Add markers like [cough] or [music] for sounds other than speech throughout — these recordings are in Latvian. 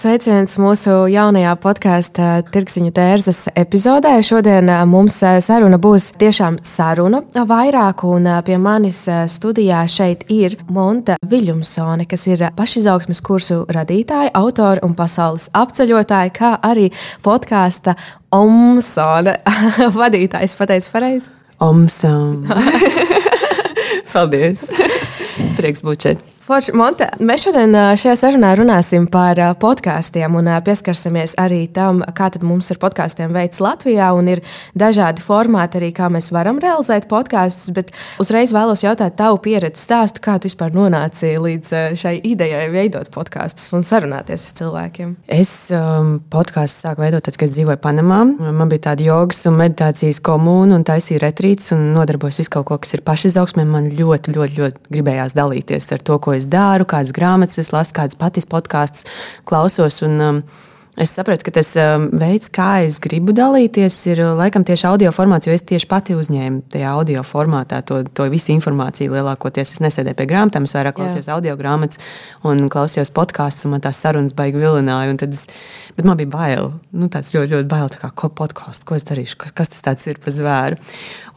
Sveiciens mūsu jaunajā podkāstā Tirksiņa tērzes epizodē. Šodien mums saruna būs tiešām saruna vairāk, un pie manis studijā šeit ir Monta Viljumsone, kas ir pašizaugsmes kursu radītāja, autora un pasaules apceļotāja, kā arī podkāsta Omsone [laughs] vadītājs. Pateicis pareizi? Omsone. [laughs] Paldies! Prieks būt šeit! Forši, Monte, mēs šodien šajā sarunā runāsim par podkāstiem un pieskarsimies arī tam, kā mums ar podkāstiem veids Latvijā. Ir dažādi formāti, arī kā mēs varam realizēt podkāstus. Bet uzreiz vēlos jautāt tavu pieredzi stāstu, kā tu vispār nonāci līdz šai idejai veidot podkāstus un sarunāties ar cilvēkiem. Es um, podkāstu sāku veidot tad, kad dzīvoju Panamā. Man bija tāda jogas un meditācijas komūna un taisīja retrīts un nodarbojos visu kaut ko, kas ir pašizaugsmē. Man ļoti, ļoti, ļoti gribējās dalīties ar to, ko es daru, kādas grāmatas es lasu, kādas patis podkāstus klausos. Un, um, Es saprotu, ka tas um, veids, kā es gribu dalīties, ir uh, laikam tieši audio formāts, jo es tieši pati uzņēmu tajā audio formātā to, to visu informāciju. Lielākoties es nesēdēju pie grāmatām, es vairāk klausījos audio grāmatas un klausījos podkāstus, un man tās sarunas baigi vilināja. Es, bet man bija bail, nu, tāds ļoti, ļoti bail, kā ko podkāstu, ko es darīšu, kas tas ir par zvēru.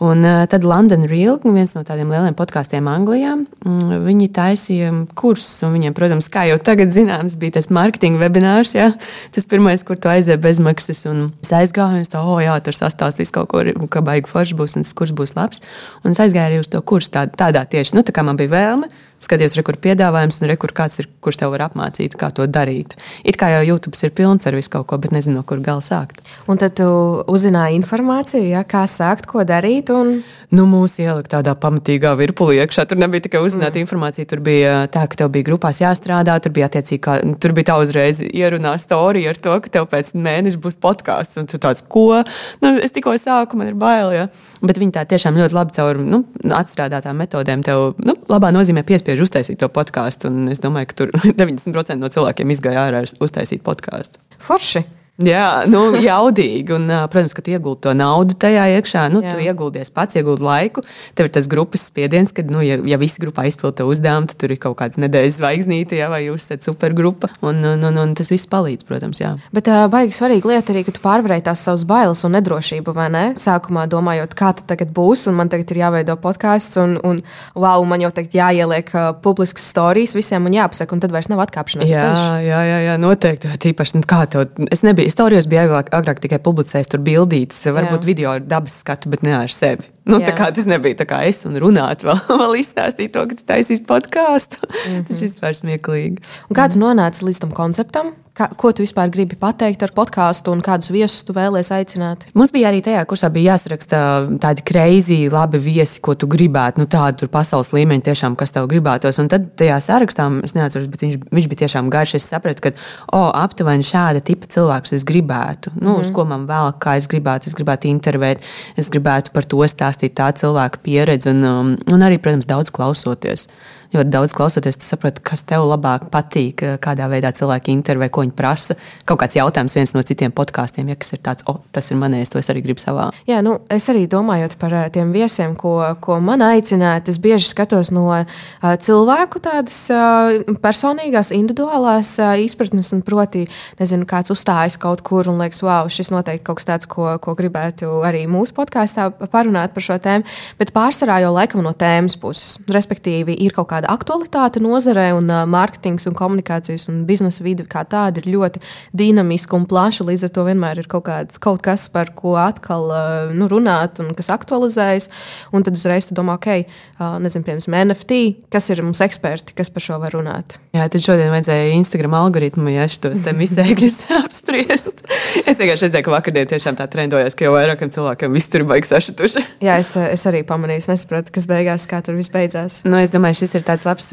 Un uh, tad London Real, viens no tādiem lieliem podkāstiem Anglijā, mm, viņi taisīja kursus, un viņiem, protams, kā jau tagad zināms, bija tas marketing webinārs. Ja? Tas pirmais, kur tu aizēji bezmaksas. Un es aizgāju, un es tā, oh, jā, tur sastāstīs kaut ko, ka baigi forši būs, un tas kurs būs labs. Un es aizgāju arī uz to kursu tā, tādā tieši, nu, tā kā man bija vēlme re, kur piedāvājums un re, kur kāds ir, kurš tev var apmācīt, kā to darīt. It kā jau YouTube ir pilns ar visu kaut ko, bet nezinu, no kur gala sākt. Un tad tu uzzināji informāciju, ja, kā sākt, ko darīt. Un... Nu, mūsu ielika tādā pamatīgā virpulī iekšā. Tur nebija tikai uzzināta mm. informācija, tur bija tā, ka tev bija grupās jāstrādā, tur bija attiecīgi, kā, tur bija tā uzreiz ierunā storija ar to, ka tev pēc mēneša būs podkāsts, un tu tāds, ko? Nu, es tikko sāku, man ir bail, ja. Bet viņi tā tiešām ļoti labi caur nu, atstrādātām metodēm tev, nu, labā nozīmē piespiež spiež uztaisīt to podkāstu. Es domāju, ka tur [laughs] 90% no cilvēkiem izgāja ārā uztaisīt podkāstu. Forši! Jā, nu, jaudīgi. Un, protams, ka tu iegūti to naudu tajā iekšā. Nu, Jā. tu ieguldies pats, iegūti laiku. Tev ir tas grupas spiediens, ka, nu, ja, ja visi grupā izpild to uzdevumu, tad tur ir kaut kāds nedēļas zvaigznīte, ja, vai jūs esat supergrupa. Un, un, un, un tas viss palīdz, protams. Jā. Bet uh, baigi svarīga lieta arī, ka tu pārvarēji tās savas bailes un nedrošību, vai ne? Sākumā domājot, kā tas tagad būs, un man tagad ir jāveido podkāsts, un, un wow, man jau tagad jāieliek uh, publisks stāstījums visiem un jāpasaka, un tad vairs nav atkāpšanās. Jā, ceļš. jā, jā, jā, noteikti. Tīpaši, nu, kā tev, es nebiju bija. Storijos bija agrāk, agrāk tikai publicējis tur bildītas, varbūt Jā. video ar dabas skatu, bet ne ar sevi. Nu, tā kā tas nebija tā kā es un runāt, vēl, [laughs] vēl izstāstīt to, ka tu taisīsi podkāstu. Mm -hmm. Tas vispār smieklīgi. Un kā tu nonāci līdz tam konceptam? Kā, ko tu vispār gribi pateikt ar podkāstu un kādus viesus tu vēlēsies aicināt? Mums bija arī tajā kursā jāsaraksta tādi kreizi, labi viesi, ko tu gribētu. Nu, tādu pasaules līmeņa, tiešām, kas tev gribētos. Un tad tajā sarakstā, es neatceros, bet viņš, viņš bija tiešām garš. Es sapratu, ka oh, aptuveni šāda tipa cilvēks es gribētu. Nu, mm. Uz ko man vēl, kā es gribētu, es gribētu intervēt, es gribētu par to stāstīt stāstīt tā cilvēka pieredzi un, um, un arī, protams, daudz klausoties ļoti daudz klausoties, tu saproti, kas tev labāk patīk, kādā veidā cilvēki intervē, ko viņi prasa. Kaut kāds jautājums viens no citiem podkāstiem, ja kas ir tāds, o, tas ir manējais, to es arī gribu savā. Jā, nu, es arī domājot par tiem viesiem, ko, ko man aicināt, es bieži skatos no uh, cilvēku tādas personīgās, individuālās izpratnes, un proti, nezinu, kāds uzstājas kaut kur un liekas, wow, šis noteikti kaut kas tāds, ko, ko gribētu arī mūsu podkāstā parunāt par šo tēmu, bet pārsvarā jau laikam no tēmas puses. Respektīvi, ir kaut kāda tāda aktualitāte nozarē, un uh, mārketings, un komunikācijas un biznesa vide kā tāda ir ļoti dinamiska un plaša. Līdz ar to vienmēr ir kaut, kāds, kaut kas, par ko atkal uh, nu, runāt, un kas aktualizējas. Un tad uzreiz tu domā, ok, uh, nezinu, piemēram, NFT, kas ir mums eksperti, kas par šo var runāt. Jā, tad šodien vajadzēja Instagram algoritmu, ja šos misēkļus [laughs] apspriest. Es vienkārši redzēju, ka vakardien tiešām tā trendojās, ka jau vairākiem cilvēkiem viss tur baigs sašutuši. Jā, es, es arī pamanīju, es nesapratu, kas beigās, kā tur viss beidzās. Nu, es domāju, šis ir tāds labs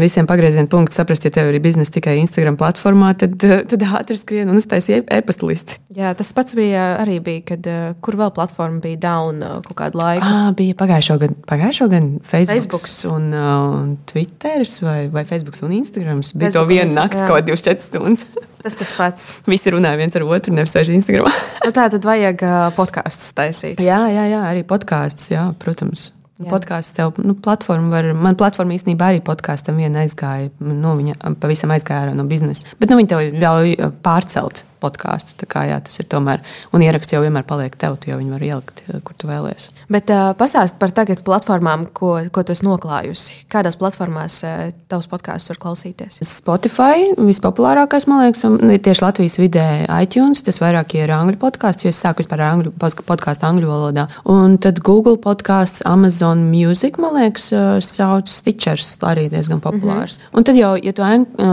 visiem pagrieziena punkts saprast, ja tev ir biznesa tikai Instagram platformā, tad, tad ātri skrien un uztaisīja e-pasta listi. Jā, tas pats bija arī bija, kad kur vēl platforma bija down kaut kādu laiku. À, bija pagājušo gadu, pagājušo gadu Facebook un, un Twitter vai, vai Facebook un Instagram. Bija Facebook to vienu nakti, kaut kādā 24 stundas. [laughs] Tas tas pats. Visi runāja viens ar otru, nevis sēž Instagram. nu, tā tad vajag podkāstus taisīt. Jā, jā, jā, arī podkāstus, protams. Podkāsts tev, nu, platforma var, man platforma īstenībā arī podkāstam viena aizgāja, nu, viņa pavisam aizgāja no biznesa. Bet, nu, viņi tev ļauj pārcelt podkāstu. Jā, tas ir tomēr, un ieraksts jau vienmēr paliek tev, jo viņi var ielikt, eh, kur tu vēlēsies. Bet uh, pastāst par tagad platformām, ko, ko tu esi noklājusi. Kādās platformās uh, tavs podkāsts var klausīties? Spotify vispopulārākais, man liekas, un tieši Latvijas vidē iTunes. Tas vairāk ir angļu podkāsts, jo es sāku vispār angļu podkāstu angļu valodā. Un tad Google podkāsts, Amazon Music, man liekas, sauc Stitchers, arī diezgan populārs. Mm -hmm. Un tad jau, ja tu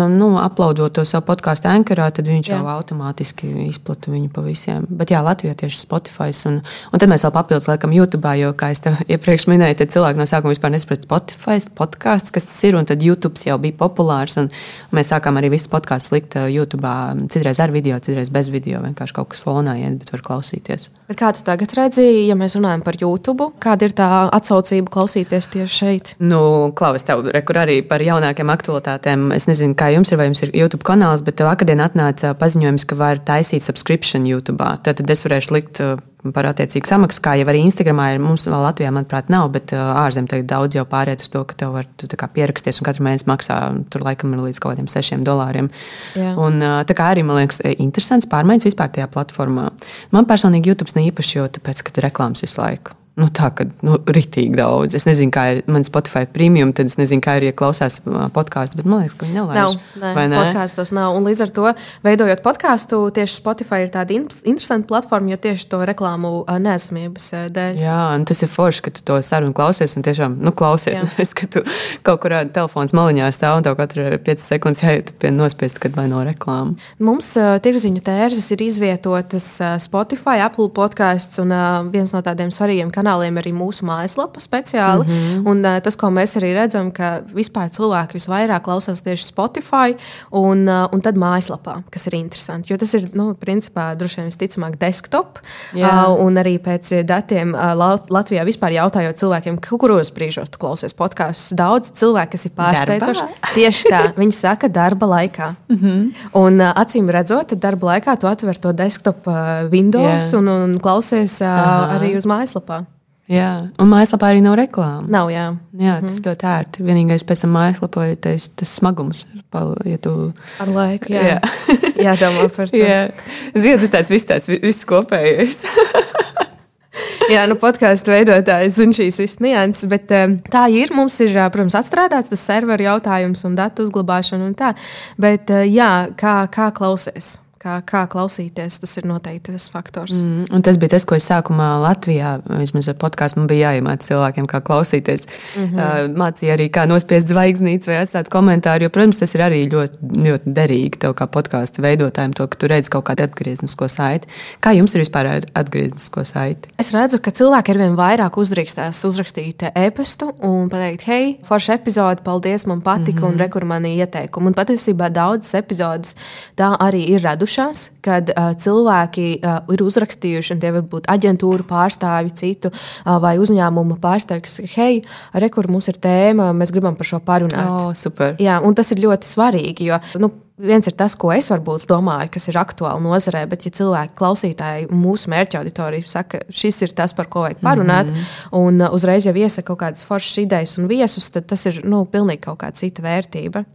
nu, uploadot to savu podkāstu ankarā, tad viņš Jā. jau automātiski automātiski izplatu viņu pa visiem. Bet jā, Latvijā tieši Spotify. Un, un tad mēs vēl papildus laikam YouTube, jo, kā tev [laughs] iepriekš minēju, tad cilvēki no sākuma vispār nesaprata Spotify, podkāsts, kas tas ir. Un tad YouTube jau bija populārs. Un, un mēs sākām arī visus podkāstus likt uh, YouTube. Citreiz ar video, citreiz bez video. Vienkārši kaut kas fonā iet, bet var klausīties. Kā tu tagad redzi, ja mēs runājam par YouTube, kāda ir tā atsaucība klausīties tieši šeit? Nu, Klaus, tev rekur arī par jaunākiem aktualitātēm. Es nezinu, kā jums ir, vai jums ir YouTube kanāls, bet vakardien atnāca paziņojums, ka var taisīt subscription YouTube. Tad es varēšu likt par attiecīgu samaksu, kā jau arī Instagramā ir. Mums vēl Latvijā, manuprāt, nav, bet uh, ārzemē daudz jau pāriet uz to, ka tev var tu, kā, pierakstīties un katru mēnesi maksā. Tur laikam ir līdz kaut kādiem sešiem dolāriem. Jā. Un, uh, tā kā arī man liekas, interesants pārmaiņas vispār tajā platformā. Man personīgi YouTube ne īpaši, jo tāpēc, ka tur reklāmas visu laiku. Nu, tā kā nu, rītīgi daudz. Es nezinu, kā ir man Spotify premium, tad es nezinu, kā ir ieklausās podkāstu, bet man liekas, ka viņi nelaiž. Nav, nē, podkāstos nav. Un līdz ar to, veidojot podkāstu, tieši Spotify ir tāda interesanta platforma, jo tieši to reklāmu nesamības dēļ. Jā, un tas ir forši, ka tu to sarunu klausies un tiešām nu, klausies. [laughs] Nevis, ka tu kaut kurā telefons maliņā stāv un tev katru 5 sekundes jāiet pie nospiest, kad vai no reklāmas. Mums uh, tirziņu tērzes ir izvietotas uh, Spotify, Apple podkāsts un uh, viens no tādiem svarīgiem kanāliem arī mūsu mājaslapa speciāli. Mm -hmm. Un, uh, tas, ko mēs arī redzam, ka vispār cilvēki visvairāk klausās tieši Spotify un, uh, un tad mājaslapā, kas ir interesanti. Jo tas ir, nu, principā, droši vien visticamāk, desktop. Yeah. Uh, un arī pēc datiem uh, Latvijā vispār jautājot cilvēkiem, kuros brīžos tu klausies podkāstus. Daudz cilvēku, kas ir pārsteidzoši. Tieši tā, [laughs] viņi saka, darba laikā. Mm -hmm. Un uh, acīm redzot, darba laikā tu atver to desktop uh, Windows yeah. un, un klausies uh, Aha. arī uz mājaslapā. Jā, un mājaslapā arī nav reklāmas. Nav, jā. jā tas mm. ļoti ērti. Vienīgais pēc tam mājaslapā ir tas, smagums. Ja tu... Ar laiku, jā. jā. [laughs] Jādomā par to. Jā. Tas tāds viss, tāds viss kopējais. [laughs] Jā, nu, podkāstu veidotājs zina šīs visas nianses, bet um, tā ir. Mums ir, protams, atstrādāts tas serveru jautājums un datu uzglabāšana un tā. Bet, uh, jā, kā, kā klausies? Kā, kā klausīties, tas ir noteikti tas faktors. Mm, un tas bija tas, ko es sākumā Latvijā, vismaz ar podkāstu, man bija jāiemācās cilvēkiem, kā klausīties. Mm -hmm. uh, mācīja arī, kā nospiest zvaigznītes vai atstāt komentāru. Jo, protams, tas ir arī ļoti, ļoti derīgi tev kā podkāstu veidotājiem, to, ka tu redz kaut kādu atgrieznisko saiti. Kā jums ir vispār ar atgrieznisko saiti? Es redzu, ka cilvēki ar vien vairāk uzdrīkstās uzrakstīt e-pastu un pateikt, hei, forša epizode, paldies, man patika, mm -hmm. un rekur mani ieteikumu. Un patiesībā daudzas epizodes tā arī ir radušas radušās, kad uh, cilvēki uh, ir uzrakstījuši, un tie var būt aģentūra pārstāvji, citu uh, vai uzņēmuma pārstāvji, kas saka, hei, re, kur mums ir tēma, mēs gribam par šo parunāt. Oh, super. Jā, un tas ir ļoti svarīgi, jo nu, viens ir tas, ko es varbūt domāju, kas ir aktuāli nozarē, bet, ja cilvēki, klausītāji, mūsu mērķa auditorija saka, šis ir tas, par ko vajag parunāt, mm -hmm. un uzreiz jau iesaka kaut kādas foršas idejas un viesus, tad tas ir nu, pilnīgi kaut kāda cita vērtība.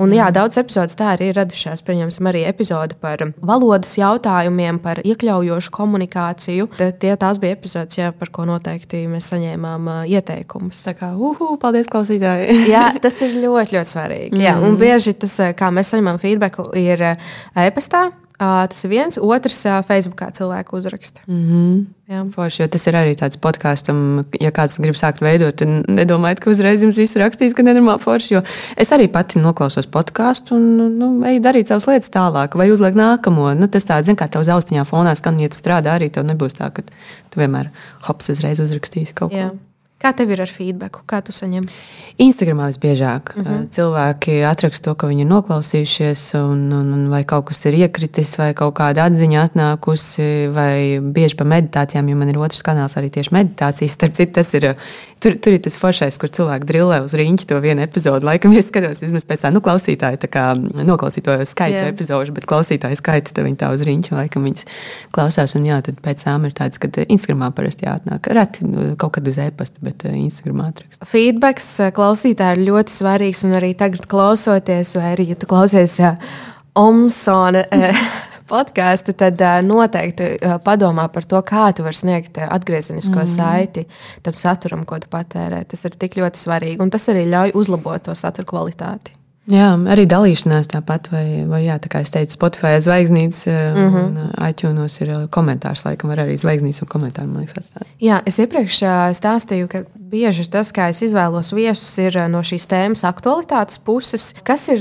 Un, jā, daudz epizodes tā arī ir radušās. Pieņemsim, arī epizode par valodas jautājumiem, par iekļaujošu komunikāciju. Tie, tās bija epizodes, jā, par ko noteikti mēs saņēmām uh, ieteikumus. Tā kā, uhu, paldies, klausītāji! [laughs] jā, tas ir [laughs] ļoti, ļoti svarīgi. Mm. Jā, un bieži tas, kā mēs saņemam feedback, ir e-pastā. Uh, tas ir viens, otrs uh, Facebookā cilvēku uzraksta. Mm -hmm. Jā, forši, tas ir arī tāds podkāstam, ja kāds grib sākt veidot, tad nedomājiet, ka uzreiz jums viss rakstīs, ka nenormāli forši. Es arī pati noklausos podkāstu un nu, eju darīt savas lietas tālāk, vai uzliek nākamo. Nu, tas tāds, zin, kā tev uz austiņā fonā skan, ja tu strādā, arī tev nebūs tā, ka tu vienmēr hops uzreiz uzrakstīsi kaut ko. Jā. Kā tev ir ar feedback? Kā tu saņem? Instagramā visbiežāk uh -huh. cilvēki atraksta to, ka viņi ir noklausījušies, un, un, un vai kaut kas ir iekritis, vai kaut kāda atziņa atnākusi, vai bieži par meditācijām, jo man ir otrs kanāls arī tieši meditācijas. Starp citu, tas ir tur, tur ir tas foršais, kur cilvēki drillē uz rīņķi to vienu epizodu. Laikam, es skatos, vismaz pēc tā, nu, klausītāji tā kā noklausīto skaitu yeah. epizodu, bet klausītāju skaitu, tad viņi tā uz rīņķi, laikam, viņas klausās, un jā, tad pēc tam ir tāds, ka Instagramā parasti jāatnāk. Reti nu, kaut kad uz e-pasta, bet Instagramā atraksta. Feedbacks klausītāji ir ļoti svarīgs, un arī tagad klausoties, vai arī, ja tu klausies Omsona [laughs] podkāstu, tad noteikti padomā par to, kā tu vari sniegt atgriezenisko mm. saiti tam saturam, ko tu patērē. Tas ir tik ļoti svarīgi, un tas arī ļauj uzlabot to satura kvalitāti. Jā, arī dalīšanās tāpat, vai, vai jā, tā kā es teicu, Spotify zvaigznītes, mm -hmm. un iTunes ir komentārs, laikam, var arī zvaigznītes un komentāru, man liekas, atstāt. Jā, es iepriekš stāstīju, ka bieži tas, kā es izvēlos viesus, ir no šīs tēmas aktualitātes puses. Kas ir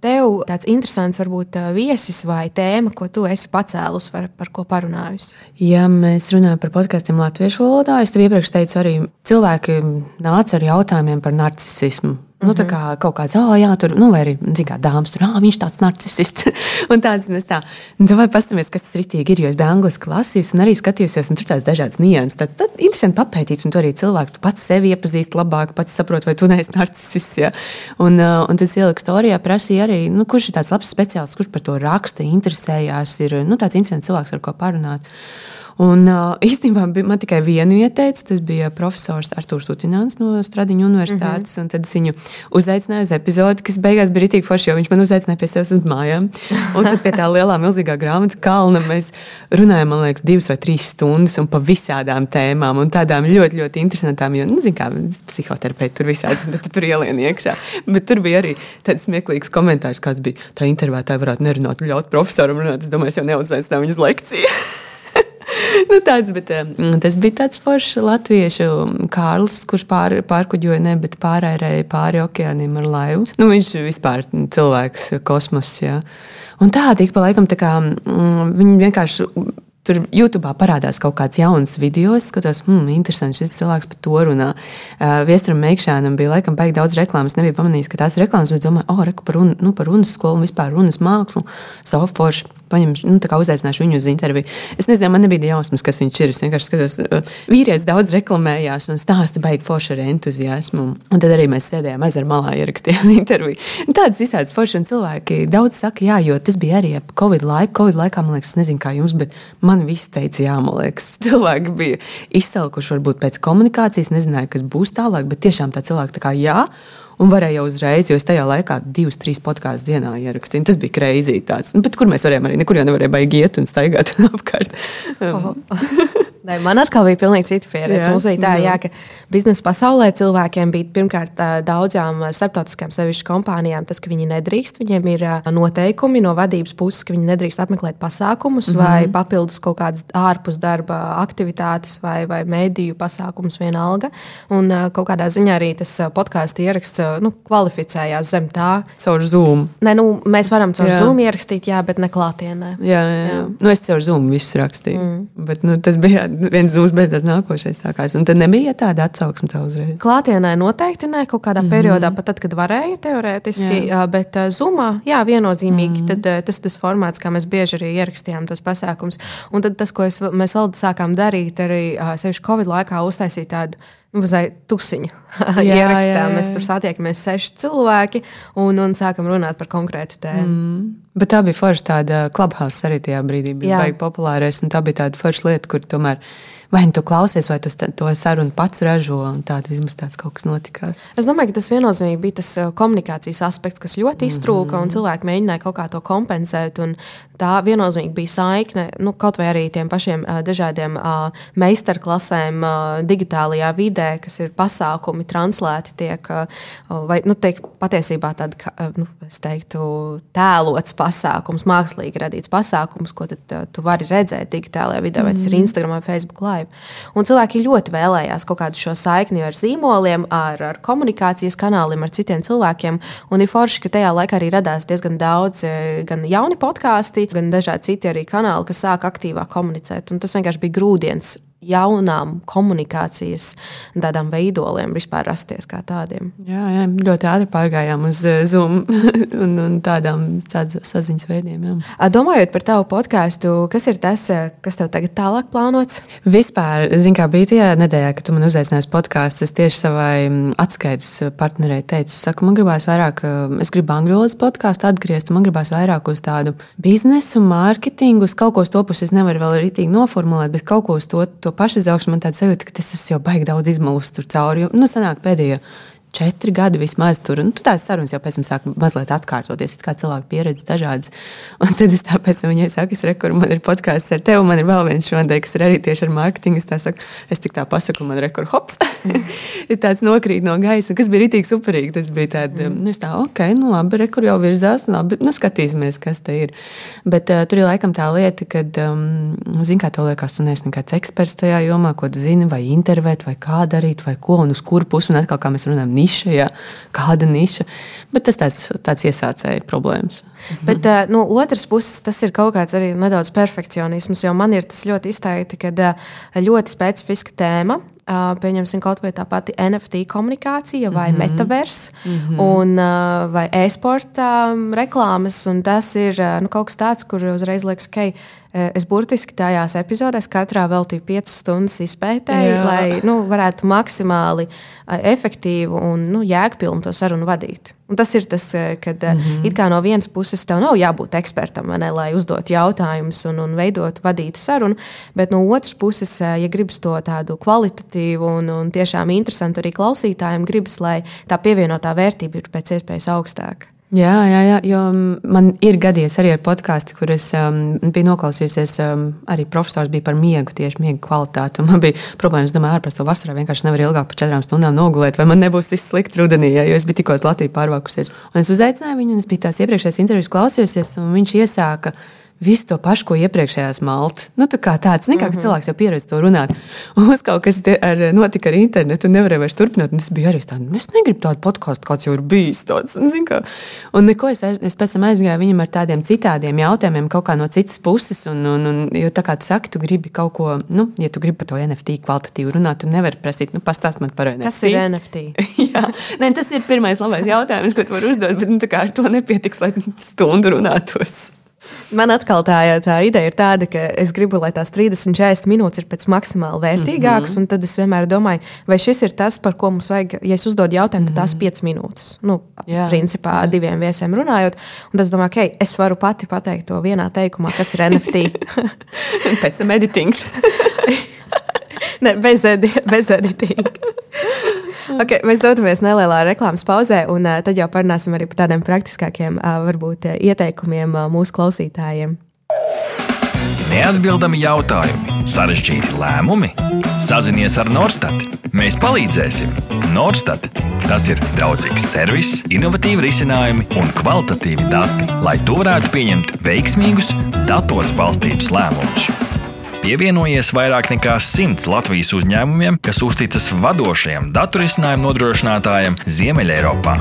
tev tāds interesants, varbūt viesis vai tēma, ko tu esi pacēlus, var, par ko parunājusi? Ja mēs runājam par podkāstiem latviešu valodā, es tev iepriekš teicu, arī cilvēki nāca ar jautājumiem par narcisismu. Nu, tā mhm. kā kaut kāds, oh, jā, tur, nu, vai arī, zināmā, dāmas tur, ah, viņš tāds narcisists. [laughs] un tāds, un es tā, nu, vai paskatāmies, kas tas rītīgi ir, jo es biju angliski lasījis un arī skatījos, un tur tāds dažāds nianses. Tad, tad interesanti papētīt, un tu arī cilvēks, tu pats sevi iepazīsti labāk, pats saproti, vai tu neesi narcisists. Ja? Un, un tas ieliks storijā prasīja arī, nu, kurš ir tāds labs speciālists, kurš par to raksta, interesējās, ir, nu, tāds interesants cilvēks, ar ko parunāt. Un īstenībā man tikai vienu ieteica. Tas bija profesors Arthurs Tutināns no Stradiņu universitātes. Mm -hmm. Tad es viņu uzaicināju uz epizodi, kas beigās bija rītīgi forši, jo viņš man uzaicināja pie sevis uz mājām. Un tad pie tā [laughs] lielā, milzīgā grāmatu kalna mēs runājām, man liekas, divas vai trīs stundas un pa visādām tēmām un tādām ļoti, ļoti interesantām. Jo, nu, zin, kā psihoterapeiti tur visādi tad, tur ielien iekšā. Bet tur bija arī tāds smieklīgs komentārs, kāds bija. Tā intervētāja varētu nerunāt, ļaut profesoram runāt. Es domāju, es jau neuzaicinām viņas lekciju. [laughs] [laughs] nu, tāds, bet, tas bija tāds foršs latviešu Kārls, kurš pār, pārkuģoja ne, bet pārērēja pāri okeāniem ar laivu. Nu, viņš vispār cilvēks kosmos. Jā. Un tā, tik pa laikam, tā kā, mm, viņi vienkārši Tur YouTube parādās kaut kāds jauns video, skatos, hmm, interesanti, šis cilvēks par to runā. Uh, Viesturam Meikšēnam bija laikam baigi daudz reklāmas, nebija pamanījis, ka tās reklāmas, bet domāju, oh, reku par, run, nu, par runas skolu un vispār runas mākslu, savu foršu paņemšu, nu, uzaicināšu viņu uz interviju. Es nezinu, man nebija jausmas, kas viņš ir. Es vienkārši skatos, uh, vīrietis daudz reklamējās un stāsta baigi forši ar entuziasmu. Un tad arī mēs sēdējām ezera malā, ierakstījām [laughs] interviju. Tādas visādas foršas cilvēki daudz saka, jā, jo tas bija arī ap Covid laiku. Covid laikā, man liekas, nezinu kā jums, bet man viss teica, jā, man liekas, [laughs] cilvēki bija izsalkuši varbūt pēc komunikācijas, nezināja, kas būs tālāk, bet tiešām tā cilvēki tā kā jā un varēja uzreiz, jo es tajā laikā divus, trīs podkāstus dienā ierakstīju. Tas bija kreizīgi tāds. Nu, bet kur mēs varējām arī, nekur jau nevarēja baigi iet un staigāt [laughs] apkārt. Um. [laughs] Nē, man atkal bija pilnīgi cita pieredze. Jā, Mums bija tā, jā, ka biznesa pasaulē cilvēkiem bija pirmkārt daudzām starptautiskām sevišķu kompānijām tas, ka viņi nedrīkst. Viņiem ir noteikumi no vadības puses, ka viņi nedrīkst apmeklēt pasākumus mm -hmm. vai papildus kaut kādas ārpus darba aktivitātes vai, vai mēdīju pasākumus vienalga. Un kaut kādā ziņā arī tas podkāstu ieraksts nu, kvalificējās zem tā. Caur Zoom. Nē, nu, mēs varam caur jā. Zoom ierakstīt, jā, bet ne klātienē. Jā, jā, jā. Nu, es caur Zoom visu rakstīju. Mm. Bet, nu, tas bija viens bet tas nākošais sākās. Un tad nebija tāda atsauksme tā uzreiz. Klātienē noteikti ne kaut kādā mm -hmm. periodā, pat tad, kad varēja teorētiski, jā. bet zumā, jā, viennozīmīgi. Mm -hmm. Tad tas ir tas formāts, kā mēs bieži arī ierakstījām tos pasākumus. Un tad tas, ko es, mēs vēl sākām darīt, arī sevišķi Covid laikā uztaisīt tādu mazliet tusiņu [laughs] ierakstā. Mēs tur satiekamies seši cilvēki un, un sākam runāt par konkrētu tēmu. Mm. Bet tā bija forša tāda klubhausa arī tajā brīdī. Bija baigi populārais, un tā bija tāda forša lieta, kur tomēr vai nu tu klausies, vai tu to sarunu pats ražo. Tāda vismaz tāds kaut kas notika. Es domāju, ka tas viennozīmīgi bija tas uh, komunikācijas aspekts, kas ļoti iztrūka, mm -hmm. un cilvēki mēģināja kaut kā to kompensēt. Tā viennozīmīgi bija saikne, nu, kaut vai arī tiem pašiem uh, dažādiem uh, meistarklasēm, uh, digitālajā vidē, kas ir pasākumi, translēti, tiek, uh, vai nu, tiek patiesībā tāda, uh, nu, teiktu, tēlots pasākums, mākslīgi radīts pasākums, ko tad, uh, tu vari redzēt digitālajā vidē, vai tas ir mhm. Instagram vai Facebook live. Un cilvēki ļoti vēlējās kaut kādu šo saikni ar zīmoliem, ar, ar komunikācijas kanāliem, ar citiem cilvēkiem. Un ir forši, ka tajā laikā arī radās diezgan daudz e, gan jauni podkāsti, gan dažādi citi arī kanāli, kas sāk aktīvāk komunicēt. Un tas vienkārši bija grūdienis jaunām komunikācijas tādām veidoliem vispār rasties kā tādiem. Jā, jā ļoti ātri pārgājām uz eh, Zoom [laughs] un, un tādām saziņas veidiem. Jā. Domājot par tavu podkāstu, kas ir tas, eh, kas tev tagad tālāk plānots? Vispār, zin, kā bija tajā nedēļā, kad tu man uzaicināji uz podkāstu, es tieši savai mm, atskaites partnerei teicu, saku, man gribās vairāk, eh, es gribu angļu valodas podkāstu atgriezt, man gribās vairāk uz tādu biznesu, mārketingu, uz kaut ko uz to pusi es nevaru vēl rītīgi noformulēt, bet kaut ko uz to, to pašizaugsmu man tāds sajūta, ka tas jau baigi daudz izmalus tur cauri. Jo, nu, sanāk pēdējie četri gadi vismaz tur. Un nu, tās sarunas jau pēc tam sāk mazliet atkārtoties. Kā cilvēku pieredze dažādas. Un tad es tāpēc viņai saku, es rekur, man ir podkāsts ar tevi, un man ir vēl viens šodien, kas ir arī tieši ar mārketingu. Es saku, es tik tā pasaku, man ir rekur hops. [laughs] Ir tāds nokrīt no gaisa, kas bija rītīgi superīgi. Tas bija tāds, mm. nu, tā, ok, nu labi, rekur jau virzās, labi, nu skatīsimies, kas te ir. Bet uh, tur ir laikam tā lieta, ka, um, zin, kā tev liekas, tu neesi nekāds eksperts tajā jomā, ko tu zini, vai intervēt, vai kā darīt, vai ko, un uz kuru pusi, un atkal, kā mēs runājam, niša, ja kāda niša. Bet tas tāds, tāds iesācēja problēmas. Bet uh, no otras puses, tas ir kaut kāds arī nedaudz perfekcionisms, jo man ir tas ļoti izteikti, ka uh, ļoti specifiska tēma. Uh, pieņemsim kaut vai tā pati NFT komunikācija, vai mm -hmm. metaverss, mm -hmm. un, vai e-sporta reklāmas. Tas ir nu, kaut kas tāds, kur uzreiz liekas, ka okay, Eh, es burtiski tajās epizodēs katrā veltīju 5 stundas izpētēji, Jā. lai nu, varētu maksimāli eh, efektīvi un nu, jēgpilni to sarunu vadīt. Un tas ir tas, eh, kad mm -hmm. it kā no vienas puses tev nav jābūt ekspertam, ne, lai uzdotu jautājumus un, un veidotu, vadītu sarunu, bet no otras puses, ja gribas to tādu kvalitatīvu un, un tiešām interesantu arī klausītājiem, gribas, lai tā pievienotā vērtība ir pēc iespējas augstāka. Jā, jā, jā, jo man ir gadījies arī ar podkāstu, kur es um, biju noklausījusies. Um, arī profesors bija par miegu, tieši miega kvalitāti. Man bija problēmas, domāju, ārpus to vasarā vienkārši nevar ilgāk par četrām stundām nogulēt, vai man nebūs viss slikti rudenī, ja, jo es biju tikko uz Latviju pārvākusies. Un es uzaicināju viņu, un es biju tās iepriekšējās intervijas klausījusies, un viņš iesāka visu to pašu, ko iepriekšējās malta. Nu, tā kā tāds, nekā mm -hmm. cilvēks jau pieredz to runāt. [laughs] Un mums kaut kas ar, notika ar internetu, un nevarēja vairs turpināt. Es biju arī tāds, es negribu tādu podkāstu, kāds jau ir bijis. Tāds, un, kā, un neko es, es pēc tam aizgāju viņam ar tādiem citādiem jautājumiem, kaut kā no citas puses. Un, un, un, jo tā kā tu saki, tu gribi kaut ko, nu, ja tu gribi par to NFT kvalitatīvi runāt, tu nevari prasīt, nu, pastāst man par NFT. Kas ir NFT? [laughs] Jā, Nē, tas ir pirmais labais jautājums, ko tu vari uzdot, bet nu, ar to nepietiks, lai stundu runātos. Man atkal tā, tā ideja ir tāda, ka es gribu, lai tās 30, 40 minūtes ir pēc maksimāli vērtīgākas. Mm -hmm. Tad es vienmēr domāju, vai šis ir tas, par ko mums vajag. Ja es uzdodu jautājumu, tad tās 5 mhm. minūtes. Nu, jā, principā jā. diviem viesiem runājot. Un tad es domāju, okay, es varu pati pateikt to vienā teikumā, kas ir NFT. [laughs] pēc tam editings. [laughs] ne, bez, edi bez editinga. [laughs] [laughs] Okay, mēs dodamies nelielā reklāmas pauzē, un uh, tad jau parunāsim arī par tādiem praktiskākiem, uh, varbūt, uh, ieteikumiem uh, mūsu klausītājiem. Neatbildami jautājumi, sarežģīti lēmumi. Sazinies ar Norstat. Mēs palīdzēsim. Norstat. Tas ir draudzīgs servis, innovatīvi risinājumi un kvalitatīvi dati, lai tu varētu pieņemt veiksmīgus, datos balstītus lēmumus. Pievienojies vairāk nekā simts Latvijas uzņēmumiem, kas uzticas vadošajam datorisinājumu nodrošinātājam Ziemeļeiropā.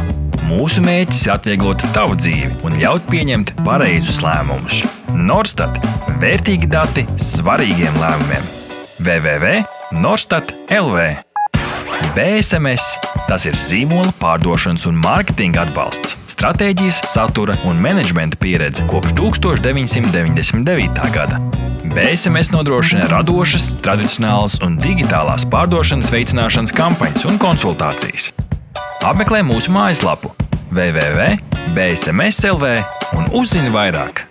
Mūsu mērķis ir atvieglot tavu dzīvi un ļaut pieņemt pareizus lēmumus. Norstat - vērtīgi dati svarīgiem lēmumiem. www.norstat LV BSMS tas ir zīmola pārdošanas un mārketinga atbalsts, stratēģijas, satura un menedžmenta pieredze kopš 1999. gada. BSMS nodrošina radošas, tradicionālas un digitālās pārdošanas veicināšanas kampaņas un konsultācijas. Apmeklē mūsu mājaslapu www.bsmslv un uzzini vairāk!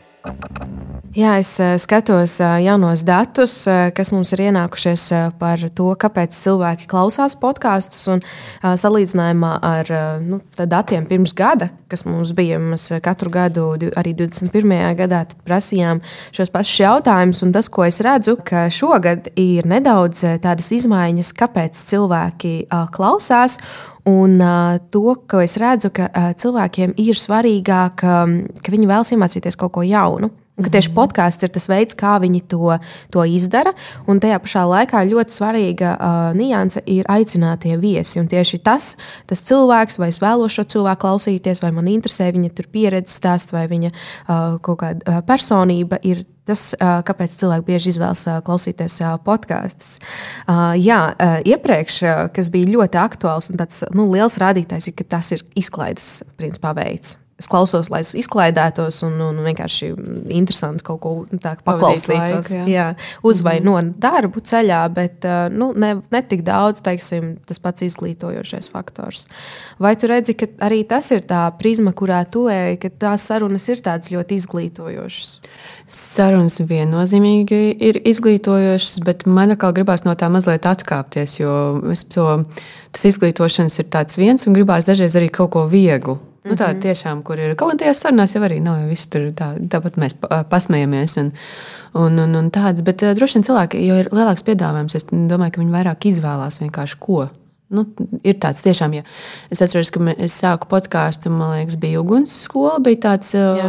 Jā, es uh, skatos uh, jaunos datus, uh, kas mums ir ienākušies par to, kāpēc cilvēki klausās podkāstus. Salīdzinājumā ar nu, datiem pirms gada, kas mums bija, mēs katru gadu, arī 21. gadā, prasījām šos pašus jautājumus. Tas, ko es redzu, ka šogad ir nedaudz tādas izmaiņas, kāpēc cilvēki klausās. Un uh, to, ko es redzu, ka uh, cilvēkiem ir svarīgāk, um, ka viņi vēlas iemācīties kaut ko jaunu. Un ka tieši podkāsts ir tas veids, kā viņi to, to izdara. Un tajā pašā laikā ļoti svarīga uh, nianse ir aicinātie viesi. Un tieši tas, tas cilvēks, vai es vēlos šo cilvēku klausīties, vai man interesē viņa pieredzes stāsts, vai viņa uh, kaut kāda uh, personība, ir tas, uh, kāpēc cilvēki bieži izvēlas uh, klausīties uh, podkāstus. Jā, iepriekš, kas bija ļoti aktuāls un tāds nu, liels rādītājs, ir, ka tas ir izklaides principā veids es klausos, lai es izklaidētos un, un vienkārši interesanti kaut ko tādu paklausītos. Laiku, jā. Jā, uz vai mm -hmm. no darbu ceļā, bet nu, ne, ne tik daudz teiksim, tas pats izglītojošais faktors. Vai tu redzi, ka arī tas ir tā prizma, kurā tu ej, ka tās sarunas ir tādas ļoti izglītojošas? Sarunas viennozīmīgi ir izglītojošas, bet man atkal gribās no tā mazliet atkāpties, jo to, tas izglītošanas ir tāds viens un gribās dažreiz arī kaut ko vieglu Nu, tā mhm. tiešām, kur ir kaut kādā sarunās, jau arī nav jau viss tur tā, tāpat mēs pasmējamies. Un, un, un, un tāds, bet uh, droši vien cilvēki, jo ir lielāks piedāvājums, es domāju, ka viņi vairāk izvēlās vienkārši ko. Nu, ir tāds tiešām, ja es atceros, ka es sāku podkāstu, man liekas, bija uguns skola, bija tāds, Jā.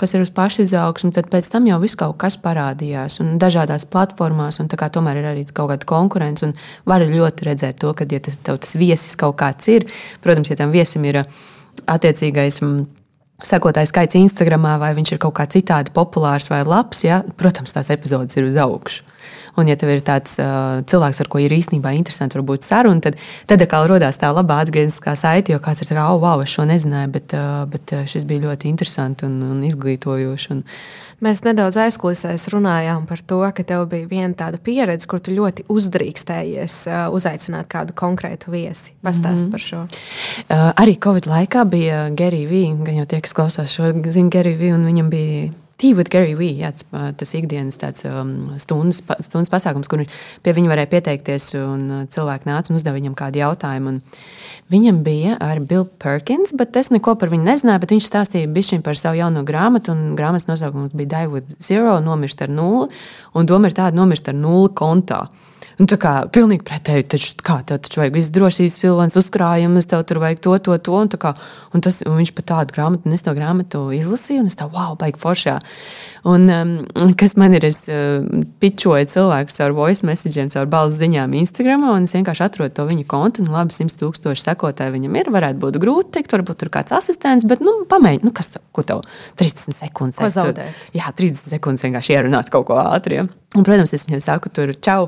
kas ir uz pašizaugsmu, tad pēc tam jau viss kaut kas parādījās un dažādās platformās, un tā kā tomēr ir arī kaut kāda konkurence, un var ļoti redzēt to, ka, ja tas, tas viesis kaut kāds ir, protams, ja tam viesim ir attiecīgais. Mm, Sekotāju skaits Instagram, vai viņš ir kaut kā citādi populārs vai labs, ja, protams, tās epizodes ir uz augšu. Un, ja tev ir tāds uh, cilvēks, ar ko ir īstenībā interesanti varbūt saruna, tad, tad atkal radās tā labā atgriezniskā saite, jo kāds ir tāds, oh, wow, es šo nezināju, bet, uh, bet šis bija ļoti interesants un, un izglītojošs. Un, Mēs nedaudz aizkulisēs runājām par to, ka tev bija viena tāda pieredze, kur tu ļoti uzdrīkstējies uh, uzaicināt kādu konkrētu viesi. Pastāst mm -hmm. par šo. Uh, arī Covid laikā bija Gerija Vīna, gan jau tie, kas klausās šo, zina Geriju Vīnu, un viņam bija Tea with Gary Vee, jā, tas ikdienas tāds, um, stundas, stundas pasākums, kur pie viņa varēja pieteikties, un cilvēki nāca un uzdeva viņam kādu jautājumu. Viņam bija ar Bill Perkins, bet es neko par viņu nezināju, viņš stāstīja bišķiņ par savu jauno grāmatu, un grāmatas nosaukums bija Die with Zero, nomirst ar nulli, un doma ir tāda nomirst ar nulli kontā. Nu, tā kā pilnīgi pretēji, taču kā tev taču vajag visu drošības pilvens, uzkrājumus, tev tur vajag to, to, to. Un, kā, un, tas, un viņš pat tādu grāmatu, un es to grāmatu izlasīju, un es tā, wow, baigi foršā. Un, um, kas man ir, es uh, pičoju cilvēkus caur voice messageiem, caur balss ziņām Instagram, un es vienkārši atrodu to viņa kontu, un labi, 100 tūkstoši sekotāji viņam ir. Varētu būt grūti teikt, varbūt tur kāds asistents, bet, nu, pamēģini, nu, kas, ko tev 30 sekundes. Ko zaudēt? Jā, 30 sekundes vienkārši ierunāt kaut ko ātri. Ja? Un, protams, es viņam saku, tur, čau,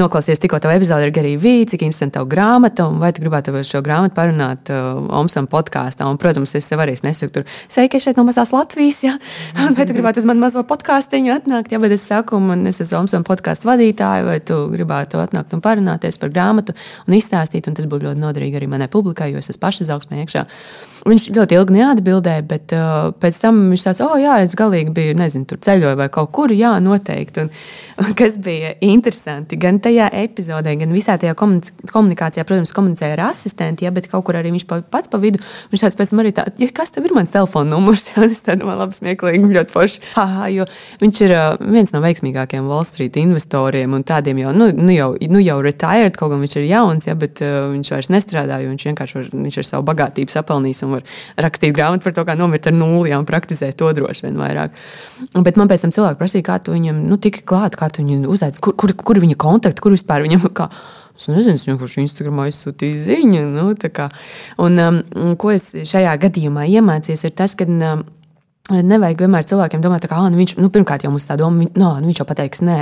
noklausies tikko tavu epizodi ar Gariju Vīci, cik interesanti tavu grāmatu, un vai tu gribētu šo grāmatu parunāt uh, Omsam podkāstā. Un, protams, es sev arī nesaku, tur, sveiki, šeit no mazās Latvijas, ja? [laughs] vai tu gribētu uz manu mazo podkāstiņu atnākt, ja, bet es saku, man es esmu Omsam podkāstu vadītāja, vai tu gribētu atnākt un parunāties par grāmatu un izstāstīt, un tas būtu ļoti noderīgi arī manai publikai, jo es esmu pašizaugsmē iekšā. Viņš ļoti ilgi neatbildēja, bet uh, pēc tam viņš tāds, oh, jā, es galīgi biju, nezinu, tur ceļoju vai kaut kur, jā, noteikti. Un, un kas bija interesanti, gan tajā epizodē, gan visā tajā komunikācijā, protams, komunicēja ar asistentu, ja, bet kaut kur arī viņš pa, pats pa vidu, viņš tāds pēc tam arī tā, ja, kas tev ir mans telefona numurs, [laughs] ja, es tādu man labi smieklīgi, ļoti forši, haha, jo viņš ir uh, viens no veiksmīgākajiem Wall Street investoriem un tādiem jau, nu, nu jau, nu jau retired, kaut gan viņš ir jauns, ja, bet uh, viņš vairs nestrādā, jo viņš vienkārši var, viņš ar savu bagātību sapelnījis var rakstīt grāmatu par to, kā nomirt ar nulli un praktizēt to droši vien vairāk. Bet man pēc tam cilvēki prasīja, kā tu viņam nu, tiki klāt, kā tu viņu uzaicināji, kur, kur, kur viņa kontakti, kur vispār viņam. Kā, Es nezinu, es vienkārši Instagramā izsūtīju ziņu. Nu, un, um, ko es šajā gadījumā iemācījos, ir tas, ka um, nevajag vienmēr cilvēkiem domāt, ka nu, viņš nu, pirmkārt jau mums tā doma, no, nu, viņš jau pateiks nē.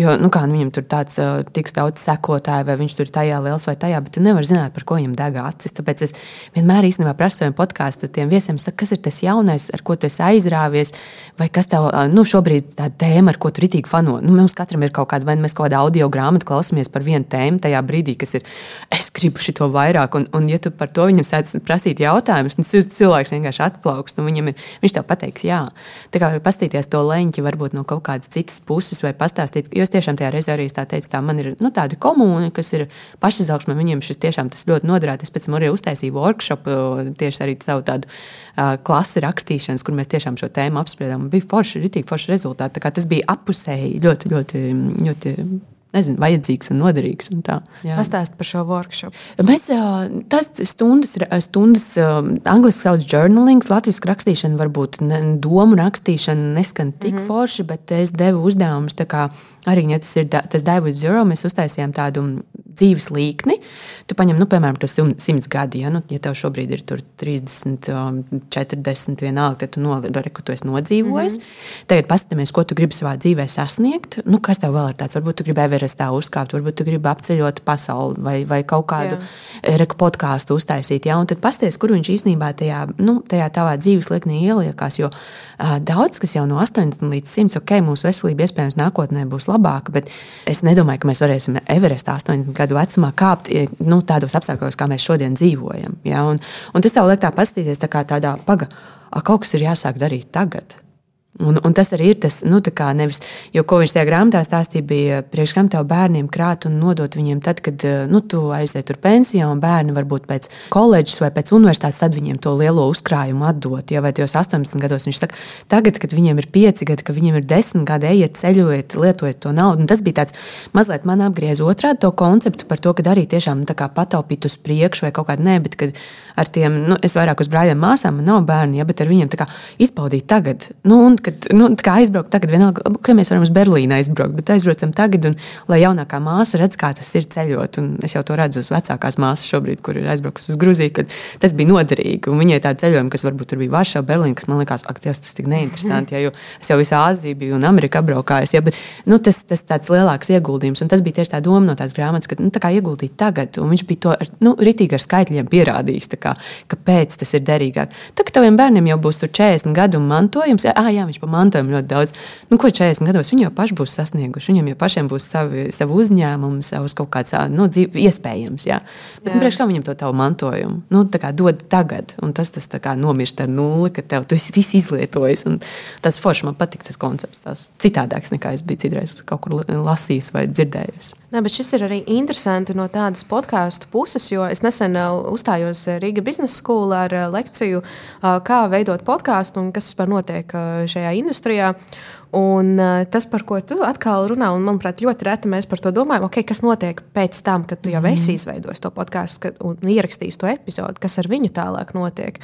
Jo nu, kā, nu, viņam tur tāds uh, tik daudz sekotāju, vai viņš tur ir tajā liels vai tajā, bet tu nevari zināt, par ko viņam deg acis. Tāpēc es vienmēr īstenībā prasu saviem podkāstiem, viesiem, saku, kas ir tas jaunais, ar ko tu esi aizrāvies, vai kas tev uh, nu, šobrīd ir tā tēma, ar ko tu ritīgi fano. Nu, mums katram ir kaut kāda, vai mēs kaut kādā audio grāmatā klausāmies par vienu tēmu tajā brīdī, kas ir, es gribu šo vairāk, un, un ja tu par to viņam sāc prasīt jautājumus, tad cilvēks vienkārši atplaukst, un viņam ir, viņš tev pateiks, jā. Tā kā pastīties to leņķi varbūt no kaut kādas citas puses vai pastāstīt Jo es tiešām tajā reizē arī tā teicu, tā man ir nu, tāda komūna, kas ir pašizaugsme. Viņiem šis tiešām tas ļoti noderētu. Es pēc tam arī uztaisīju workshop tieši arī tādu, tādu uh, klasi rakstīšanas, kur mēs tiešām šo tēmu apspriedām. Bija forši, ritīgi forši rezultāti. Tas bija apusēji ļoti, ļoti, ļoti nezinu, vajadzīgs un noderīgs. Un Pastāst par šo workshop. Mēs tas stundas, stundas angliski sauc journalings, latviešu rakstīšana, varbūt ne, domu rakstīšana neskan tik mm -hmm. forši, bet es devu uzdevumus. Arī, ja tas ir tas with Zero, mēs uztaisījām tādu dzīves līkni. Tu paņem, nu, piemēram, to simts gadi, ja, nu, ja tev šobrīd ir 30, 40, vienalga, tad tu nolidori, ka tu esi nodzīvojis. Mm -hmm. Tagad paskatāmies, ko tu gribi savā dzīvē sasniegt. Nu, kas tev vēl ir tāds? Varbūt tu gribi Everestā uzkāpt, varbūt tu gribi apceļot pasauli vai, vai kaut kādu podkāstu uztaisīt. Ja? Un tad pasties, kur viņš īstenībā tajā, nu, tajā tavā dzīves lieknī ieliekās. Jo uh, daudz, kas jau no 80 līdz 100, ok, mūsu veselība iespējams nākotnē būs labāka, bet es nedomāju, ka mēs varēsim Everestā 80 gadu vecumā kāpt nu, tādos apstākļos, kā mēs šodien dzīvojam. Ja? Un, un tas tev liek tā paskatīties tā tādā pagaidi, kaut kas ir jāsāk darīt tagad. Un, un tas arī ir tas, nu, nevis, jo, ko viņš tajā grāmatā stāstīja, bija priekš kam tev bērniem krāt un nodot viņiem tad, kad eh, nu, tu aiziet tur pensijā, un bērni varbūt pēc koledžas vai pēc universitātes, tad viņiem to lielo uzkrājumu atdot. Ja, vai tajos 18 gados viņš saka, tagad, kad viņiem ir 5 gadi, kad viņiem ir 10 gadi, ejiet, ceļojiet, lietojiet to naudu. Un tas bija tāds mazliet man apgriez otrādi to konceptu par to, ka arī tiešām nu, pataupīt uz priekšu vai kaut kādu nē, bet ar tiem, nu, es vairāk uz brāļiem, māsām, man nav bērni, ja, bet ar viņiem izbaudīt tagad. Nu, un, kad nu, aizbraukt tagad, vienalga, ka mēs varam uz Berlīnu aizbraukt, bet aizbraucam tagad, un lai jaunākā māsa redz, kā tas ir ceļot. Un es jau to redzu uz vecākās māsas šobrīd, kur ir aizbraukusi uz Grūziju, kad tas bija noderīgi. Un viņai tāda ceļojuma, kas varbūt bija Varšava, Berlīna, kas man liekas, ak, tas, tik neinteresanti, [laughs] ja, jo es jau visā Āzijā biju un Amerikā apbraukājos. Ja, bet, nu, tas, tas tāds lielāks ieguldījums, un tas bija tieši tā doma no tās grāmatas, ka nu, tā kā ieguldīt tagad, un viņš bija to nu, ritīgi ar skaitļiem pierādījis, kā, kāpēc tas ir derīgāk. Tagad taviem bērniem jau būs 40 gadu mantojums, ah, jā, viņš pa mantojumu ļoti daudz. Nu, ko 40 gados viņi jau paši būs sasnieguši? Viņiem jau pašiem būs savi, savi uzņēmumi, savs kaut kāds nu, dzīve, iespējams. Jā. Bet, nu, priekš kā viņam to tavu mantojumu? Nu, dod tagad, un tas, tas kā, nomirst ar nulli, ka tev tas viss izlietojis. Tas forši man patīk tas koncepts. Tas citādāks nekā es biju citreiz kaut kur lasījis vai dzirdējis. Nē, bet šis ir arī interesanti no tādas podkāstu puses, jo es nesen uzstājos Rīga biznesa skolā ar lekciju, kā veidot podkāstu un kas vispār notiek šajā industrijā. Un uh, tas, par ko tu atkal runā, un manuprāt, ļoti reti mēs par to domājam, okay, kas notiek pēc tam, kad tu jau esi mm. izveidojis to podkāstu un ierakstījis to episodu, kas ar viņu tālāk notiek.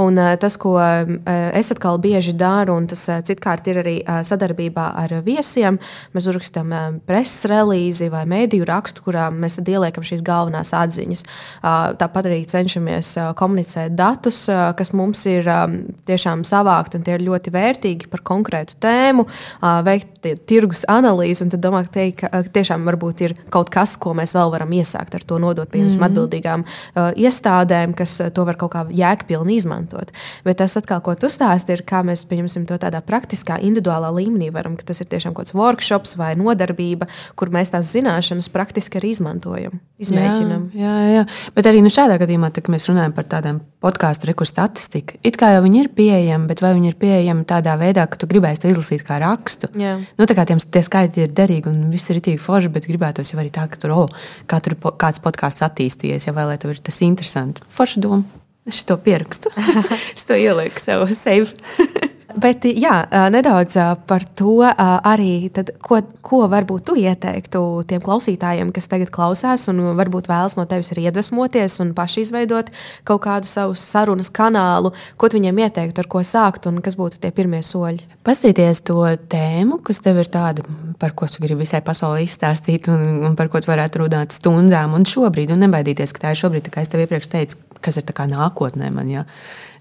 Un uh, tas, ko uh, es atkal bieži daru, un tas uh, citkārt ir arī uh, sadarbībā ar viesiem, mēs uzrakstām uh, preses relīzi vai mēdīju rakstu, kurā mēs ieliekam šīs galvenās atziņas. Uh, tāpat arī cenšamies uh, komunicēt datus, uh, kas mums ir um, tiešām savākti, un tie ir ļoti vērtīgi par konkrētu tēmu veikt tirgus analīzi un tad domāt, teikt, ka tiešām varbūt ir kaut kas, ko mēs vēl varam iesākt ar to nodot piemēram mm. atbildīgām iestādēm, kas to var kaut kā jēgpilni izmantot. Bet tas atkal, ko tu stāsti, ir, kā mēs pieņemsim to tādā praktiskā, individuālā līmenī, varam, ka tas ir tiešām kaut kāds workshops vai nodarbība, kur mēs tās zināšanas praktiski arī izmantojam, izmēģinam. Jā, jā, jā. bet arī nu, šādā gadījumā, kad mēs runājam par tādām podkāstu rekursu statistiku, it kā jau viņi ir pieejami, bet vai viņi ir pieejami tādā veidā, ka tu gribēsi to izlasīt kā rakstu. Jā. Nu, tā kā tiem, tie skaitļi ir derīgi un viss ir itīgi forši, bet gribētos jau arī tā, ka tur, oh, kā tur po, kāds podkāsts attīstījies, ja vēl lai tev ir tas interesanti. Forši doma. Es to pierakstu. [laughs] es to ielieku sev save. Bet jā, nedaudz par to arī, tad, ko, ko varbūt tu ieteiktu tiem klausītājiem, kas tagad klausās un varbūt vēlas no tevis arī iedvesmoties un paši izveidot kaut kādu savu sarunas kanālu, ko viņiem ieteiktu, ar ko sākt un kas būtu tie pirmie soļi. Pastīties to tēmu, kas tev ir tāda, par ko tu gribi visai pasaulē izstāstīt un, un par ko tu varētu runāt stundām un šobrīd, un nebaidīties, ka tā ir šobrīd, kā es tev iepriekš teicu, kas ir nākotnē man. Ja?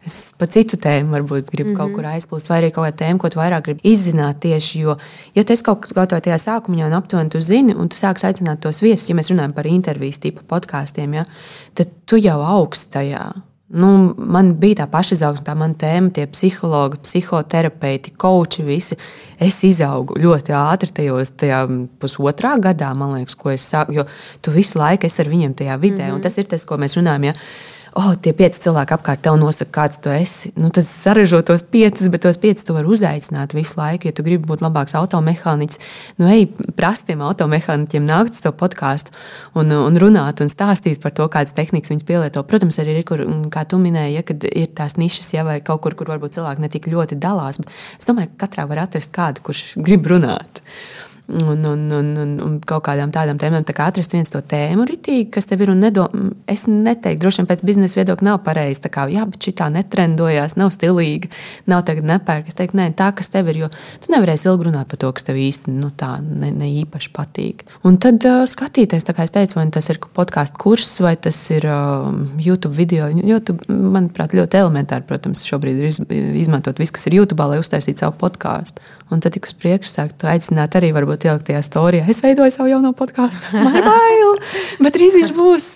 Es pa citu tēmu varbūt gribu mm -hmm. kaut mhm. kur aizplūst, vai arī kaut kādu tēmu, ko tu vairāk gribi izzināt tieši. Jo, ja tu kaut kādā tajā sākumā un aptuveni tu zini, un tu sāksi aicināt tos viesus, ja mēs runājam par intervijas tipu podkāstiem, ja, tad tu jau augsti tajā. Nu, man bija tā pašizaugsme, tā mana tēma, tie psihologi, psihoterapeiti, koči, visi. Es izaugu ļoti ātri tajos, tajā pusotrā gadā, man liekas, ko es sāku. Jo tu visu laiku esi ar viņiem tajā vidē, mm -hmm. un tas ir tas, ko mēs runājam. Ja? Oh, tie pieci cilvēki apkārt tev nosaka, kāds tu esi. Nu, tas sarežģo tos piecus, bet tos piecus tu vari uzaicināt visu laiku. Ja tu gribi būt labāks automehāniķis, nu, ej, prastiem automehāniķiem nākt uz to podkāstu un, un runāt un stāstīt par to, kādas tehnikas viņi pielieto. Protams, arī ir, kur, kā tu minēji, ja, kad ir tās nišas, ja, vai kaut kur, kur varbūt cilvēki ne tik ļoti dalās. Es domāju, ka katrā var atrast kādu, kurš grib runāt. Un, un, un, un, un kaut kādām tādām tēmām. Tā kā atrast viens to tēmu ritīgi, kas tev ir un nedo, es neteiktu, droši vien pēc biznesa viedokļa nav pareizi. Tā kā, jā, bet šī tā netrendojās, nav stilīga, nav tagad nepērk. Es teiktu, nē, tā, kas tev ir, jo tu nevarēsi ilgi runāt par to, kas tev īsti nu, tā ne, ne īpaši patīk. Un tad uh, skatīties, kā es teicu, vai tas ir podkāstu kurs vai tas ir uh, YouTube video. YouTube, manuprāt, ļoti elementāri, protams, šobrīd ir iz, izmantot visu, kas ir YouTube, lai uztaisītu savu podkāstu. Un tad tik uz priekšu sākt aicināt arī varbūt ielikt tajā storijā. Es veidoju savu jauno podkāstu. Man ir bail, bet drīz viņš būs.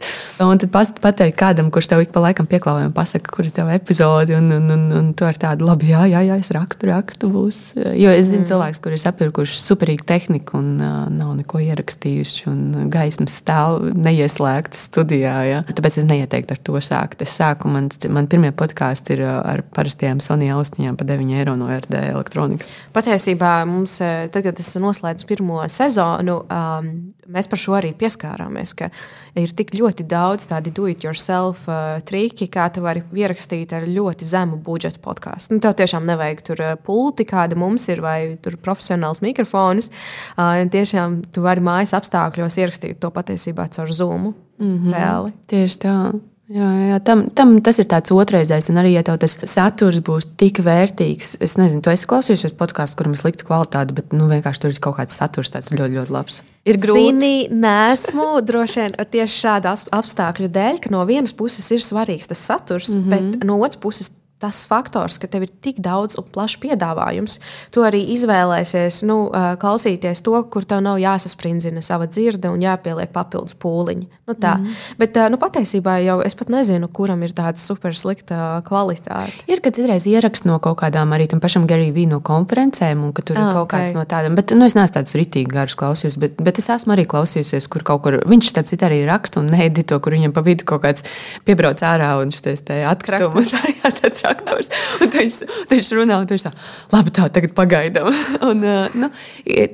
Un tad pat, pateikt kādam, kurš tev ik pa laikam pieklāvē un pasaka, kur ir tava epizode. Un, un, un, un tu ar tādu labi, jā, jā, jā, es rakstu, rakstu būs. Jo es zinu mm. cilvēks, kur ir sapirkuši superīgu tehniku un uh, nav neko ierakstījuši. Un gaismas stāv neieslēgtas studijā. Ja? Tāpēc es neieteiktu ar to sākt. Es sāku, man, man pirmie podkāsti ir ar parastajām Sony austiņām pa 9 eiro no RD elektronikas. Patiesi patiesībā mums, eh, tad, kad es noslēdzu pirmo sezonu, um, mēs par šo arī pieskārāmies. Ka ir tik ļoti daudz tādu do-it-yourself uh, triki, kā tu vari ierakstīt ar ļoti zemu budžetu podkāstu. Nu, tev tiešām nevajag tur uh, pulti, kāda mums ir, vai profesionāls mikrofons. Uh, tiešām tu vari mājas apstākļos ierakstīt to patiesībā caur Zoom. Mm -hmm. Reāli. Tieši tā. Jā, jā tam, tam tas ir tāds otrreizējs, un arī, ja tev tas saturs būs tik vērtīgs, es nezinu, tu esi klausījušies podkāstu, kuram ir slikta kvalitāte, bet nu, vienkārši tur ir kaut kāds saturs, tāds ļoti, ļoti labs. Ir grūti. Zini, nesmu droši vien tieši šāda apstākļu dēļ, ka no vienas puses ir svarīgs tas saturs, mm -hmm. bet no otras puses tas faktors, ka tev ir tik daudz un plašs piedāvājums, tu arī izvēlēsies nu, klausīties to, kur tev nav jāsasprindzina sava dzirde un jāpieliek papildus pūliņi. Nu, tā. mm. Bet nu, patiesībā jau es pat nezinu, kuram ir tāda super slikta kvalitāte. Ir, kad ir ieraksts no kaut kādām arī tam pašam Gary Vee no konferencēm, un ka tur ah, ir kaut okay. kāds no tādiem. Bet nu, es neesmu tāds ritīgi garš klausījus, bet, bet es esmu arī klausījusies, kur kaut kur viņš, starp citu, arī raksta un needito, kur viņam pa vidu kaut kāds piebrauc ārā un šis atkritumus. [laughs] traktors. Un viņš, viņš runā, un viņš tā, labi, tā, tagad pagaidām. [laughs] Un, nu,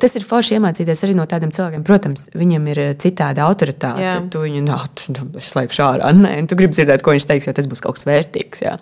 tas ir forši iemācīties arī no tādiem cilvēkiem. Protams, viņam ir citāda autoritāte. Jā. Tu viņu, nā, tu, es slēgšu ārā. Nē, tu gribi dzirdēt, ko viņš teiks, jo tas būs kaut kas vērtīgs. Jā.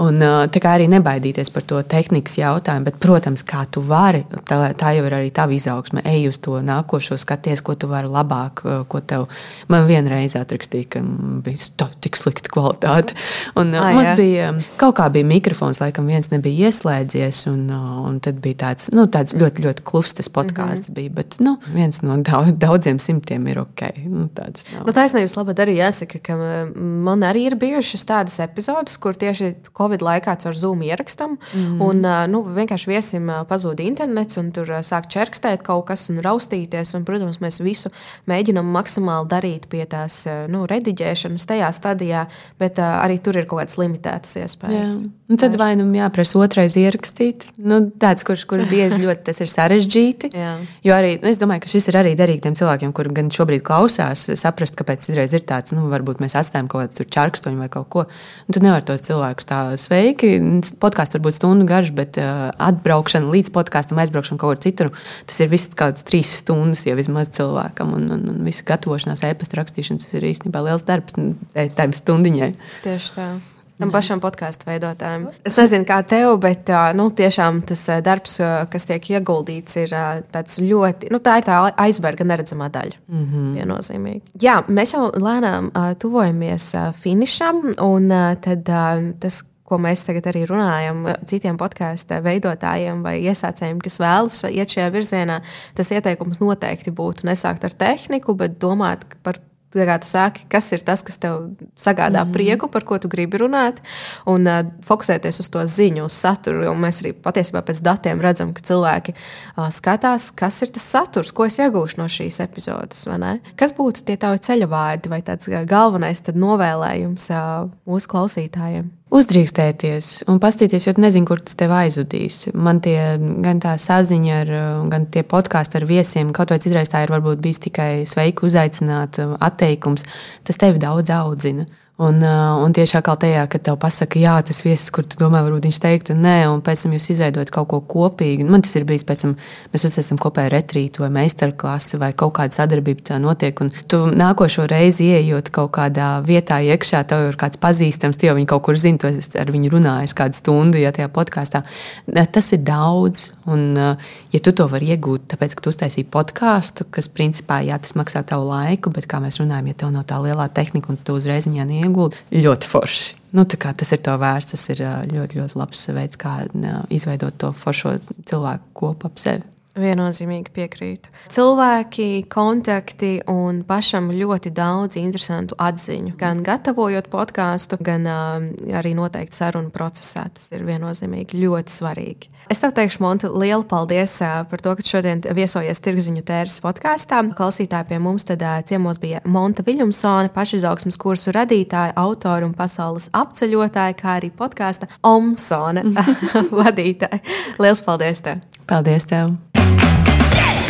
Un, tā kā arī nebaidīties par to tehnikas jautājumu, bet, protams, kā tu vari, tā, tā jau ir arī tava izaugsme. Ej uz to nākošo, skaties, ko tu vari labāk, ko tev. Man vienreiz atrakstīja, ka bija tā, tik slikta kvalitāte. Un, ah, mums jā. bija kaut kā bija mikrofons, laikam viens nebija ieslēdzies, un, un tad bija tāds, nu, tāds ļoti, ļoti klustas podkāsts. Mm -hmm. bija, bet nu, viens no daudz, daudziem simtiem ir ok. Nu, tāds, nav. nu, taisnības labā arī jāsaka, ka man arī ir bijušas tādas epizodes, kur tieši Covid laikā caur Zoom ierakstam. Mm. Un, nu, vienkārši viesim pazuda internets, un tur sāk čerkstēt kaut kas un raustīties. Un, protams, mēs visu mēģinām maksimāli darīt pie tās nu, rediģēšanas tajā stadijā, bet arī tur ir kaut kādas limitētas iespējas. Jā. Un tad vai nu jāprasa otrais ierakstīt, nu, tāds, kurš kur bieži [laughs] ļoti tas ir sarežģīti. jo arī nu, es domāju, ka šis ir arī derīgi tiem cilvēkiem, kuriem gan šobrīd klausās, saprast, kāpēc citreiz ir tāds, nu, varbūt mēs atstājam kaut kādu čārkstoņu vai kaut ko. Un tu nevari tos cilvēkus tā sveiki. Podkāsts var būt stundu garš, bet uh, atbraukšana līdz podkāstam, aizbraukšana kaut kur citur, tas ir viss kāds trīs stundas jau vismaz cilvēkam. Un, un, un visa gatavošanās, e-pasta rakstīšana, tas ir īstenībā liels darbs tai stundiņai. Tieši tā tam pašam podkāstu veidotājam. Es nezinu, kā tev, bet nu, tiešām tas darbs, kas tiek ieguldīts, ir ļoti, nu, tā ir tā aizberga neredzamā daļa. Mm -hmm. Viennozīmīgi. Jā, mēs jau lēnām tuvojamies finišam, un tad tas, ko mēs tagad arī runājam, citiem podkāstu veidotājiem vai iesācējiem, kas vēlas iet šajā virzienā, tas ieteikums noteikti būtu nesākt ar tehniku, bet domāt par kā tu sāki, kas ir tas, kas tev sagādā mm -hmm. prieku, par ko tu gribi runāt, un uh, fokusēties uz to ziņu, uz saturu. Jo mēs arī patiesībā pēc datiem redzam, ka cilvēki uh, skatās, kas ir tas saturs, ko es iegūšu no šīs epizodes. Kas būtu tie tavi ceļavārdi vai tāds galvenais novēlējums uh, mūsu klausītājiem? Uzdrīkstēties un paskatīties, jo nezinu, kur tas tev aizudīs. Man tie gan tā saziņa, ar, gan tie podkāsti ar viesiem, kaut vai citreiz tā ir varbūt bijis tikai sveiki uzaicināt, atteikums. Tas tevi daudz audzina. Un, uh, un tieši atkal tajā, kad tev pasaka, jā, tas viesis, kur tu domā, varbūt viņš teiktu, nē, un pēc tam jūs izveidojat kaut ko kopīgu. Man tas ir bijis pēc tam, mēs uzsāksim kopēju retrītu vai meistarklasi vai kaut kāda sadarbība tā notiek. Un tu nākošo reizi ieejot kaut kādā vietā iekšā, tev ir kāds pazīstams, tie jau viņi kaut kur zina, es ar viņu runāju kādu stundu, ja tajā podkāstā. Tas ir daudz. Un, ja tu to vari iegūt, tāpēc, ka tu uztaisīji podkāstu, kas principā, jā, tas maksā tavu laiku, bet kā mēs runājam, ja tev nav tā lielā tehnika un tu uzreiz viņā neiegūti, ļoti forši. Nu, tas ir to vērts. Tas ir ļoti, ļoti labs veids, kā izveidot to foršo cilvēku kopu ap sevi. Viennozīmīgi piekrītu. Cilvēki, kontakti un pašam ļoti daudz interesantu atziņu. Gan gatavojot podkāstu, gan uh, arī noteikti sarunu procesā. Tas ir viennozīmīgi ļoti svarīgi. Es tev teikšu, Monte, lielu paldies uh, par to, ka šodien viesojies Tirziņu tēras podkāstā. Klausītāji pie mums tad uh, ciemos bija Monta Viljumsone, pašizaugsmas kursu radītāja, autora un pasaules apceļotāja, kā arī podkāsta Omsone [laughs] [laughs] vadītāja. Liels paldies tev! Paldies tev!